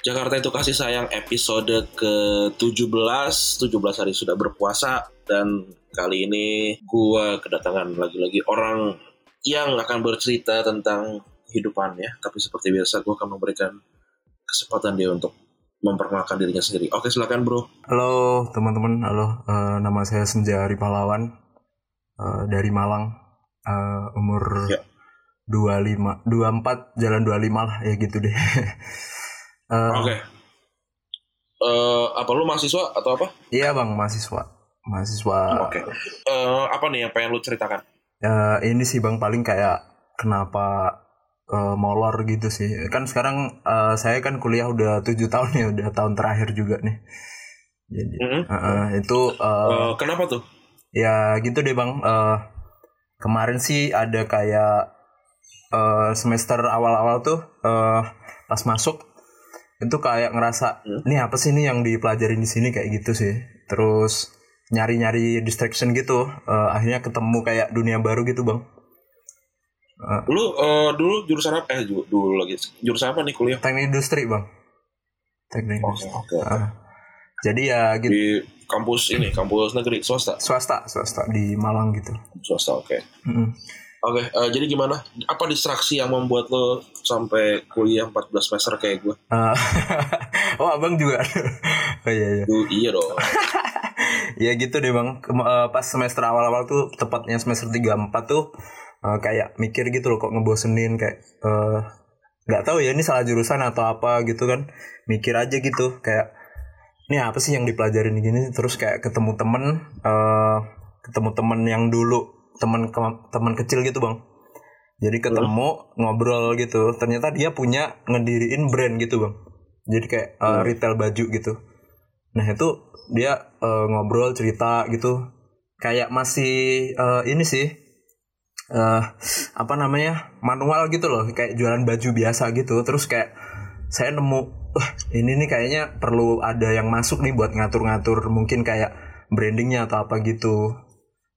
Jakarta itu kasih sayang episode ke-17 17 hari sudah berpuasa Dan kali ini gua kedatangan lagi-lagi orang yang akan bercerita tentang kehidupannya Tapi seperti biasa gua akan memberikan kesempatan dia untuk memperkenalkan dirinya sendiri Oke silakan bro Halo teman-teman, halo. Eh, nama saya Senja Ari Pahlawan eh, dari Malang. Eh, umur Ya. 25, 24, jalan 25 lah ya gitu deh. Eh, Oke Eh, Apa lu mahasiswa atau apa? Iya bang, mahasiswa. Mahasiswa. Oke Eh, Apa nih yang pengen lu ceritakan? Eh, ini sih bang paling kayak kenapa eh, molor gitu sih. Kan sekarang eh, saya kan kuliah udah tujuh tahun ya, udah tahun terakhir juga nih. Jadi Mhm. eh, eh, itu eh, Eh, Kenapa tuh? Ya gitu deh bang. Eh, kemarin sih ada kayak eh, semester awal-awal tuh eh, pas masuk itu kayak ngerasa Hmm. ini apa sih nih yang dipelajarin di sini kayak gitu sih. Terus nyari-nyari distraction gitu. Eh, akhirnya ketemu kayak dunia baru gitu bang. Lu eh, dulu jurusan apa? Eh dulu lagi jurusan apa nih kuliah? Teknik industri bang. Teknik Oke industri. oke. oke. Ah. Jadi ya gitu. Di kampus ini kampus negeri swasta Swasta, swasta di Malang gitu. swasta oke. Mm-mm. Oke, eh, jadi gimana? Apa distraksi yang membuat lo sampai kuliah 14 semester kayak gue? Ah. oh abang juga. oh iya iya. Uh, iya dong. ya gitu deh bang eh, pas semester awal-awal tuh tepatnya semester 3 4 tuh eh, kayak mikir gitu loh kok ngebosenin kayak nggak tahu ya ini salah jurusan atau apa gitu kan mikir aja gitu kayak ini apa sih yang dipelajarin gini terus kayak ketemu temen eh, ketemu temen yang dulu temen ke- temen kecil gitu bang. Jadi ketemu ngobrol gitu. Ternyata dia punya ngediriin brand gitu bang. Jadi kayak eh, Hmm. retail baju gitu. Nah itu dia eh, ngobrol cerita gitu. Kayak masih eh, ini sih eh apa namanya manual gitu loh. Kayak jualan baju biasa gitu. Terus kayak saya nemu wah ini nih kayaknya perlu ada yang masuk nih buat ngatur-ngatur mungkin kayak brandingnya atau apa gitu.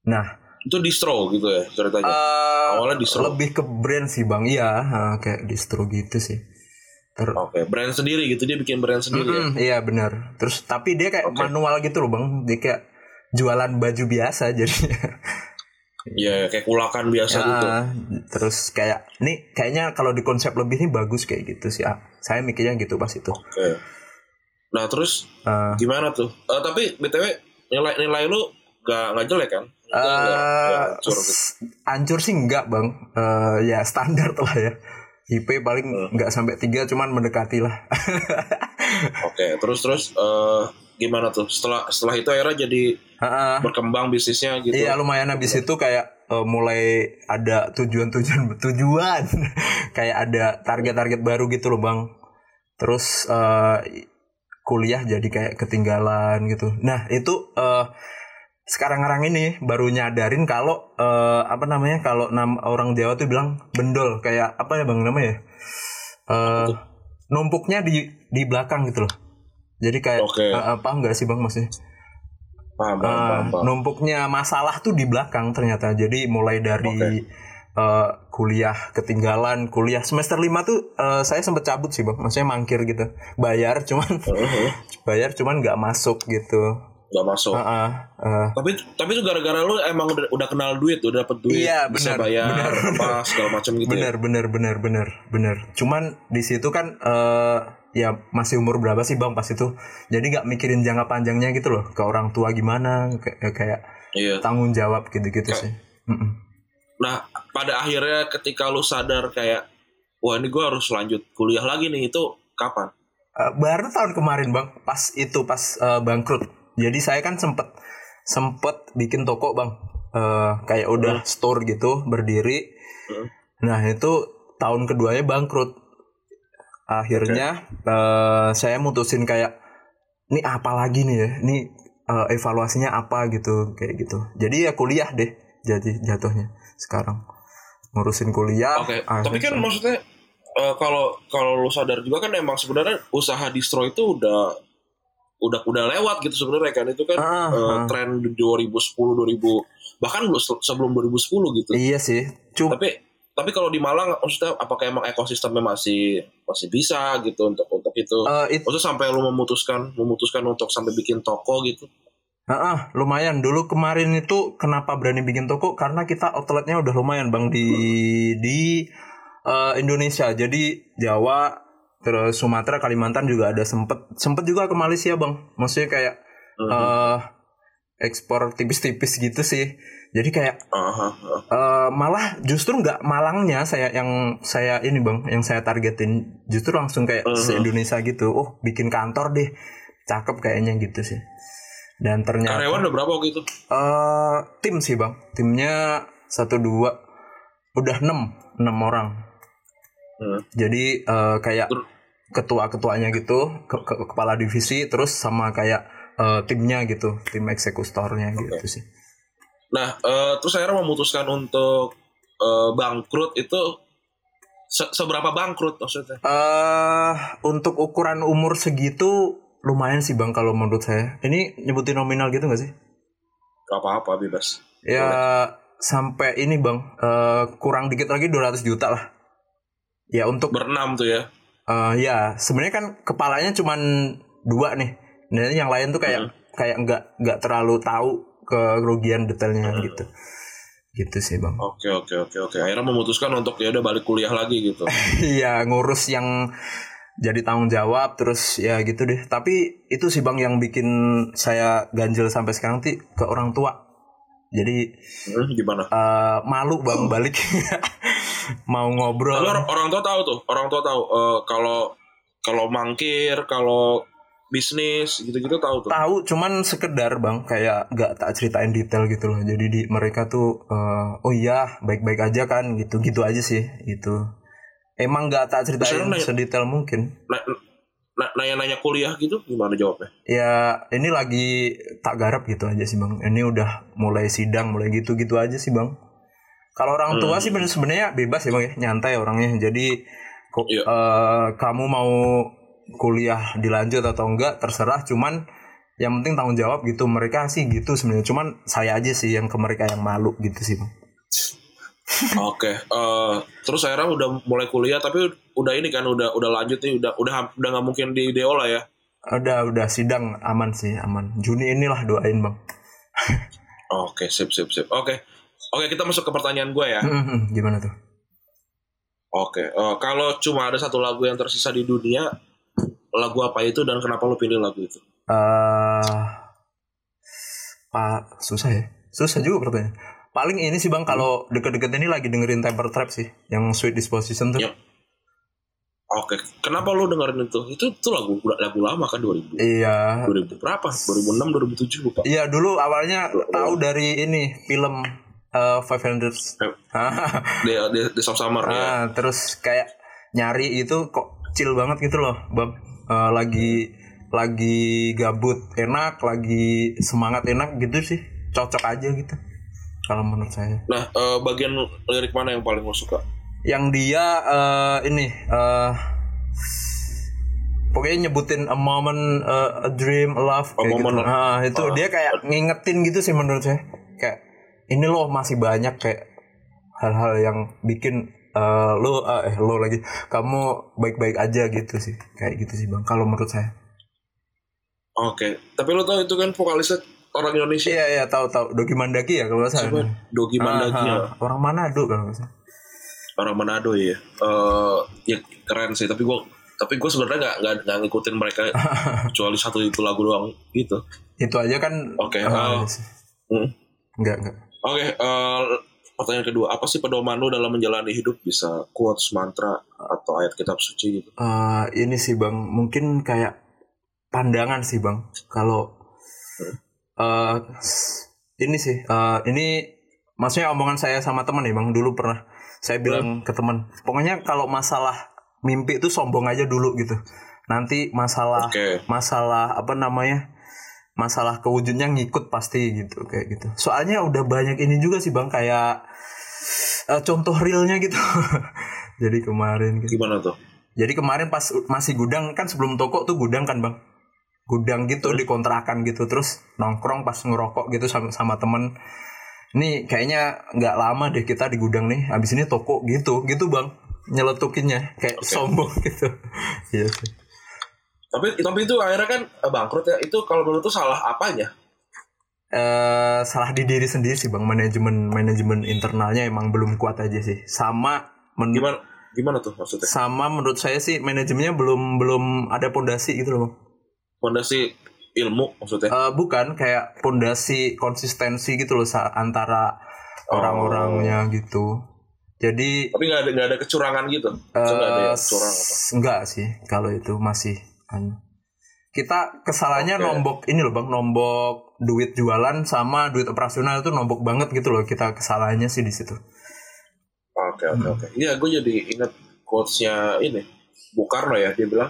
Nah Itu distro gitu ya ceritanya. eh, Awalnya distro. lebih ke brand sih bang iya kayak distro gitu sih Ter Oke, brand sendiri gitu dia bikin brand sendiri ya. Mm-mm, iya benar terus tapi dia kayak Oke. manual gitu loh bang dia kayak jualan baju biasa jadi Iya, kayak kulakan biasa gitu. Ya, terus kayak nih kayaknya kalau di konsep lebih nih bagus kayak gitu sih. Ah, Saya mikirnya gitu pas itu. Oke. Nah, terus Eh, gimana tuh? Eh, tapi BTW nilai-nilai lu gak, nggak jelek kan? Nggak eh, hancur gitu. hancur sih enggak bang. Eh, ya standar lah ya. IP paling nggak sampai tiga cuman mendekati lah. Oke, terus terus eh, gimana tuh? Setelah setelah itu akhirnya jadi Heeh. berkembang bisnisnya gitu. Iya lumayan habis itu kayak eh, mulai ada tujuan-tujuan tujuan kayak ada target-target baru gitu loh bang. Terus eh, kuliah jadi kayak ketinggalan gitu. Nah itu eh, sekarang-sekarang ini baru nyadarin kalau eh, apa namanya kalau nam orang Jawa tuh bilang bendol kayak apa ya bang namanya? Eh, numpuknya di di belakang gitu loh. Jadi kayak Oke. eh, apa enggak sih bang maksudnya? Paham, paham, paham, paham. numpuknya masalah tuh di belakang ternyata. Jadi mulai dari eh, kuliah ketinggalan, kuliah semester 5 tuh eh, saya sempet cabut sih, Bang. Maksudnya mangkir gitu. Bayar cuman bayar cuman nggak masuk gitu. Nggak masuk. Ah, ah, ah. Tapi tapi itu gara-gara lu emang udah, udah kenal duit, udah dapet duit, Iya, bisa benar, bayar benar. apa segala macam gitu ya. bener bener bener bener bener. Cuman di situ kan eh, ya masih umur berapa sih Bang pas itu. Jadi nggak mikirin jangka panjangnya gitu loh. Ke orang tua gimana kayak kayak Iya. tanggung jawab gitu-gitu sih. Mm-mm. Nah, pada akhirnya ketika lu sadar kayak wah ini gue harus lanjut kuliah lagi nih itu kapan? Eh, baru tahun kemarin bang pas itu pas eh, bangkrut jadi saya kan sempet sempet bikin toko bang. Eh, kayak udah store gitu berdiri. Hmm. nah itu tahun keduanya bangkrut. Akhirnya eh, saya mutusin kayak ini apa lagi nih ya? Ini eh, evaluasinya apa? gitu kayak gitu. Jadi ya kuliah deh jadi jatuhnya sekarang. Ngurusin kuliah Oke, akhirnya tapi kan maksudnya eh, kalau kalau lu sadar juga kan emang sebenarnya usaha distro itu udah udah udah lewat gitu sebenarnya kan itu kan Ah, eh, ah. tren 2010 2000 bahkan belum se- sebelum 2010 gitu. iya sih cuma Tapi tapi kalau di Malang maksudnya apakah emang ekosistemnya masih masih bisa gitu untuk untuk itu? eh, it- Maksudnya sampai lu memutuskan memutuskan untuk sampai bikin toko gitu. Ah, ah, lumayan dulu kemarin itu kenapa berani bikin toko karena kita outletnya udah lumayan bang di di eh, Indonesia jadi Jawa terus Sumatera Kalimantan juga ada sempet. Sempet juga ke Malaysia bang. Maksudnya kayak Mhm. eh ekspor tipis-tipis gitu sih. Jadi kayak Aha, aha. eh, malah justru nggak Malangnya saya yang saya ini bang yang saya targetin. Justru langsung kayak Mhm. se Indonesia gitu. Oh bikin kantor deh. Cakep kayaknya gitu sih. Dan ternyata Karyawan udah berapa waktu itu? eh tim sih bang. Timnya satu dua. Udah enam. Enam orang Hmm. jadi eh, kayak Ter- ketua ketuanya gitu ke- ke- kepala divisi terus sama kayak eh, timnya gitu tim eksekutornya gitu sih. Nah, eh, terus akhirnya memutuskan untuk eh, bangkrut itu se- seberapa bangkrut maksudnya? eh untuk ukuran umur segitu lumayan sih bang kalau menurut saya. Ini nyebutin nominal gitu gak sih? Gak apa-apa bebas. ya sampai ini bang eh, kurang dikit lagi 200 juta lah ya untuk Berenam tuh ya. Eh ya, sebenarnya kan kepalanya cuman dua nih. Dan yang lain tuh kayak kayak nggak nggak terlalu tahu kerugian detailnya gitu. Gitu sih, Bang. Oke oke oke oke. Akhirnya memutuskan untuk ya udah balik kuliah lagi gitu. Iya, ngurus yang jadi tanggung jawab terus ya gitu deh. Tapi itu sih Bang yang bikin saya ganjel sampai sekarang tuh ke orang tua. Jadi Hmm, gimana? eh, malu Bang balik mau ngobrol. Tapi orang, tua tahu tuh, orang tua tahu eh, kalau kalau mangkir, kalau bisnis gitu-gitu tahu tuh. tahu cuman sekedar bang kayak nggak tak ceritain detail gitu loh jadi di mereka tuh eh, oh iya baik-baik aja kan gitu gitu aja sih gitu emang nggak tak ceritain nanya- sedetail mungkin nanya-nanya kuliah gitu gimana jawabnya? ya ini lagi tak garap gitu aja sih bang ini udah mulai sidang mulai gitu gitu aja sih bang kalau orang tua Hmm. sih sebenarnya bebas ya bang ya nyantai orangnya jadi eh, kamu mau kuliah dilanjut atau enggak terserah cuman yang penting tanggung jawab gitu mereka sih gitu sebenarnya cuman saya aja sih yang ke mereka yang malu gitu sih bang Oke, eh, terus akhirnya udah mulai kuliah tapi udah ini kan udah udah lanjut nih udah udah udah nggak mungkin di Deola ya. udah udah sidang aman sih aman Juni inilah doain bang Oke, sip sip sip. Oke. Oke, kita masuk ke pertanyaan gue ya. gimana tuh Oke, eh, kalau cuma ada satu lagu yang tersisa di dunia, lagu apa itu dan kenapa lo pilih lagu itu? eh pak susah ya susah juga pertanyaan paling ini sih bang kalau deket-deket ini lagi dengerin Temper Trap sih yang Sweet Disposition tuh Yep. Oke, kenapa lo dengerin itu? Itu tuh lagu lagu lama kan 2000 iya 2000 berapa? 2006 2007 lupa. iya dulu awalnya tahu dari ini film eh, Five Hundred Di di, di Soft Summer ya. Ah, terus kayak nyari itu kok chill banget gitu loh bang Eh, lagi lagi gabut enak lagi semangat enak gitu sih cocok aja gitu kalau menurut saya Nah, eh, bagian lirik mana yang paling lo suka? yang dia eh, ini eh pokoknya nyebutin a moment eh, a dream a love A kayak gitu moment. Ah, itu Ah. dia kayak ngingetin gitu sih menurut saya kayak ini loh masih banyak kayak hal-hal yang bikin eh, lo ah, eh lo lagi kamu baik-baik aja gitu sih kayak gitu sih bang kalau menurut saya Oke, tapi lo tau itu kan vokalisnya orang Indonesia. iya iya tahu tahu Dogi Mandaki ya kalau? Dogi Mandagi Ah, ya. orang Manado kalau nggak salah orang Manado ya. Eh ya keren sih, tapi gua tapi gue sebenarnya nggak nggak ngikutin mereka kecuali satu itu lagu doang gitu. itu aja kan Oke, iya sih. Hmm. nggak nggak Oke, eh, pertanyaan kedua, apa sih pedoman lo dalam menjalani hidup? Bisa quotes, mantra, atau ayat kitab suci gitu? Eh, ini sih bang mungkin kayak pandangan sih bang kalau eh ini sih eh ini maksudnya omongan saya sama teman ya bang dulu pernah saya bilang ke teman pokoknya kalau masalah mimpi itu sombong aja dulu gitu nanti masalah Oke. masalah apa namanya masalah kewujudnya ngikut pasti gitu kayak gitu. Soalnya udah banyak ini juga sih bang kayak eh, contoh realnya gitu. Jadi kemarin gitu. Gimana tuh? jadi kemarin pas masih gudang kan sebelum toko tuh gudang kan bang? Gudang gitu dikontrakan gitu terus nongkrong pas ngerokok gitu sama sama temen. Nih kayaknya nggak lama deh kita di gudang nih habis ini toko gitu gitu bang nyeletukinnya kayak Oke. sombong gitu. Iya sih Tapi tapi itu akhirnya kan eh, bangkrut ya. Itu kalau menurut tuh salah apanya? eh salah di diri sendiri sih bang manajemen manajemen internalnya emang belum kuat aja sih sama Gimana gimana tuh maksudnya? sama menurut saya sih manajemennya belum belum ada pondasi gitu loh bang Fondasi ilmu maksudnya. Eh, bukan kayak pondasi konsistensi gitu loh antara Oh. orang-orangnya gitu jadi Tapi nggak ada nggak ada kecurangan gitu. Nggak ada apa? s- enggak sih kalau itu masih. Kita kesalahannya Oke. nombok ini loh bang nombok duit jualan sama duit operasional itu nombok banget gitu loh kita kesalahannya sih di situ Oke oke Hmm. oke. Iya, gue jadi ingat quotesnya ini Bung Karno ya. Dia bilang,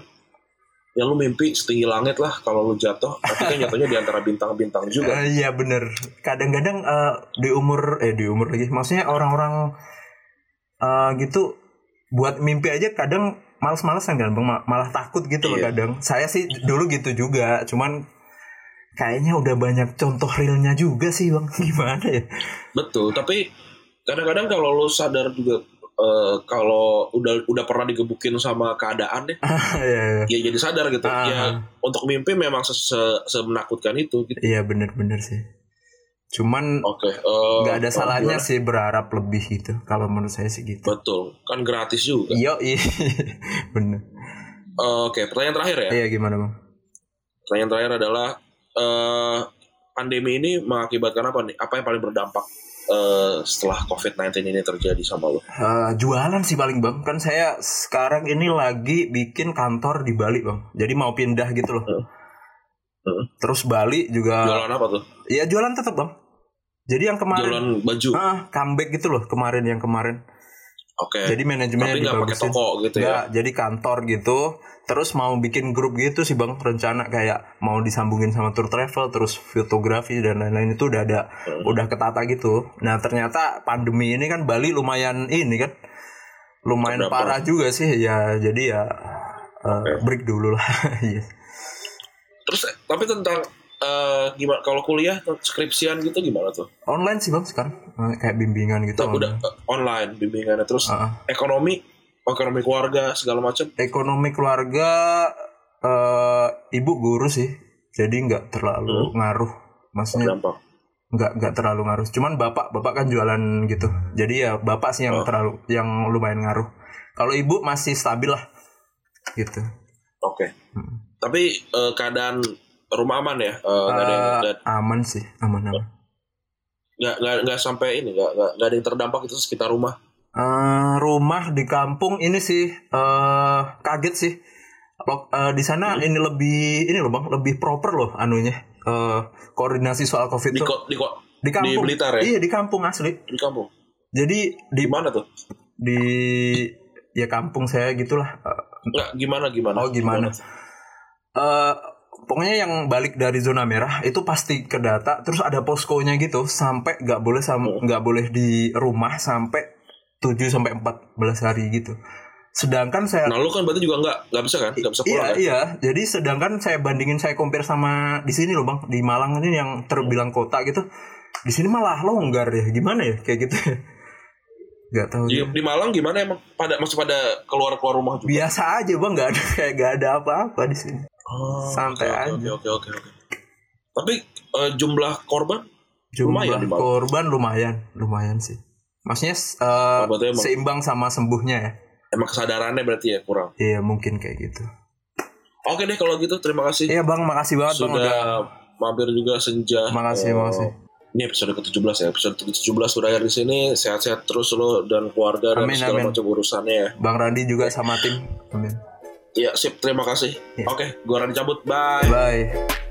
ya lu mimpi setinggi langit lah kalau lu jatuh. Tapi kan jatuhnya di antara bintang-bintang juga. Eh, iya bener kadang-kadang eh, di umur eh di umur lagi maksudnya orang-orang eh, gitu buat mimpi aja kadang males-malesan kan bang Ma- malah takut gitu loh Iya. kadang saya sih dulu gitu juga cuman kayaknya udah banyak contoh realnya juga sih bang gimana ya Betul. Tapi kadang-kadang kalau lu sadar juga eh, kalau udah udah pernah digebukin sama keadaan deh, Iya, iya. ya jadi sadar gitu. Ah. Ya untuk mimpi memang se se- semenakutkan itu. Gitu. iya bener-bener sih cuman Oke. eh, nggak ada salahnya gimana? sih berharap lebih gitu kalau menurut saya sih gitu Betul. Kan gratis juga. iya iya bener Eh, Oke. Pertanyaan terakhir ya. iya gimana bang Pertanyaan terakhir adalah eh pandemi ini mengakibatkan apa nih? Apa yang paling berdampak eh, setelah COVID-19 ini terjadi sama lo? Eh, jualan sih paling bang kan saya sekarang ini lagi bikin kantor di Bali bang jadi mau pindah gitu loh. Heeh. terus Bali juga Jualan apa tuh? ya jualan tetap bang jadi yang kemarin Jualan baju. ah comeback gitu loh kemarin yang kemarin Oke. jadi manajemennya Tapi nggak pakai dibagusin toko gitu ya? Nggak, jadi kantor gitu terus mau bikin grup gitu sih bang rencana kayak mau disambungin sama tour travel terus fotografi dan lain-lain itu udah ada Hmm. udah ketata gitu nah ternyata pandemi ini kan Bali lumayan ini kan lumayan parah juga sih ya jadi ya uh, Oke. break dulu lah Iya. Terus eh, tapi tentang eh, gimana kalau kuliah skripsian gitu gimana tuh? online sih bang sekarang Eh, kayak bimbingan gitu Tuh, udah eh, online bimbingannya terus Ah, ah. ekonomi ekonomi keluarga segala macam ekonomi keluarga eh ibu guru sih jadi nggak terlalu Hmm. ngaruh maksudnya nggak nggak terlalu ngaruh cuman bapak bapak kan jualan gitu jadi ya bapak sih yang Oh. terlalu yang lumayan ngaruh kalau ibu masih stabil lah gitu Oke. Hmm. Tapi eh, keadaan rumah aman ya? Eh, nggak ada yang Eh, nggak- aman sih aman aman nggak nggak nggak sampai ini nggak nggak nggak ada yang terdampak itu sekitar rumah. Eh, rumah di kampung ini sih eh kaget sih eh, di sana Hmm. ini lebih ini loh bang lebih proper loh anunya eh koordinasi soal covid Di tuh ko, di ko, di kampung Blitar ya? iya di kampung asli di kampung. jadi di Di mana tuh? di ya kampung saya gitulah Eh, Nggak gimana gimana? Oh, gimana? eh pokoknya yang balik dari zona merah itu pasti ke data terus ada poskonya gitu sampai nggak boleh Oh. nggak boleh di rumah sampai 7 sampai 14 hari gitu sedangkan saya Nah lu kan berarti juga nggak nggak bisa kan? Nggak bisa iya pulang kan? iya jadi sedangkan saya bandingin saya compare sama di sini loh bang di Malang ini yang terbilang kota gitu di sini malah longgar ya gimana ya kayak gitu nggak tahu Di, ya. di Malang gimana emang? Pada masih pada keluar keluar rumah juga? biasa aja bang nggak ada kayak nggak ada apa-apa di sini Oh, Santai oke, aja. Oke oke oke oke. Tapi eh, jumlah korban jumlah Lumayan korban lumayan lumayan sih maksudnya Oh, emang- seimbang sama sembuhnya ya emang kesadarannya berarti ya kurang. iya mungkin kayak gitu Oke deh kalau gitu terima kasih iya bang makasih banget bang udah sudah mampir juga senja. makasih Eh, makasih Ini episode ke-17 ya. Episode ke-17 berakhir di sini. Sehat-sehat terus lo dan keluarga dan Amin, segala amin. macam urusannya ya. bang Randi juga sama tim amin Iya, sip. Terima kasih. Iya. Oke, gua Rani cabut. Bye. bye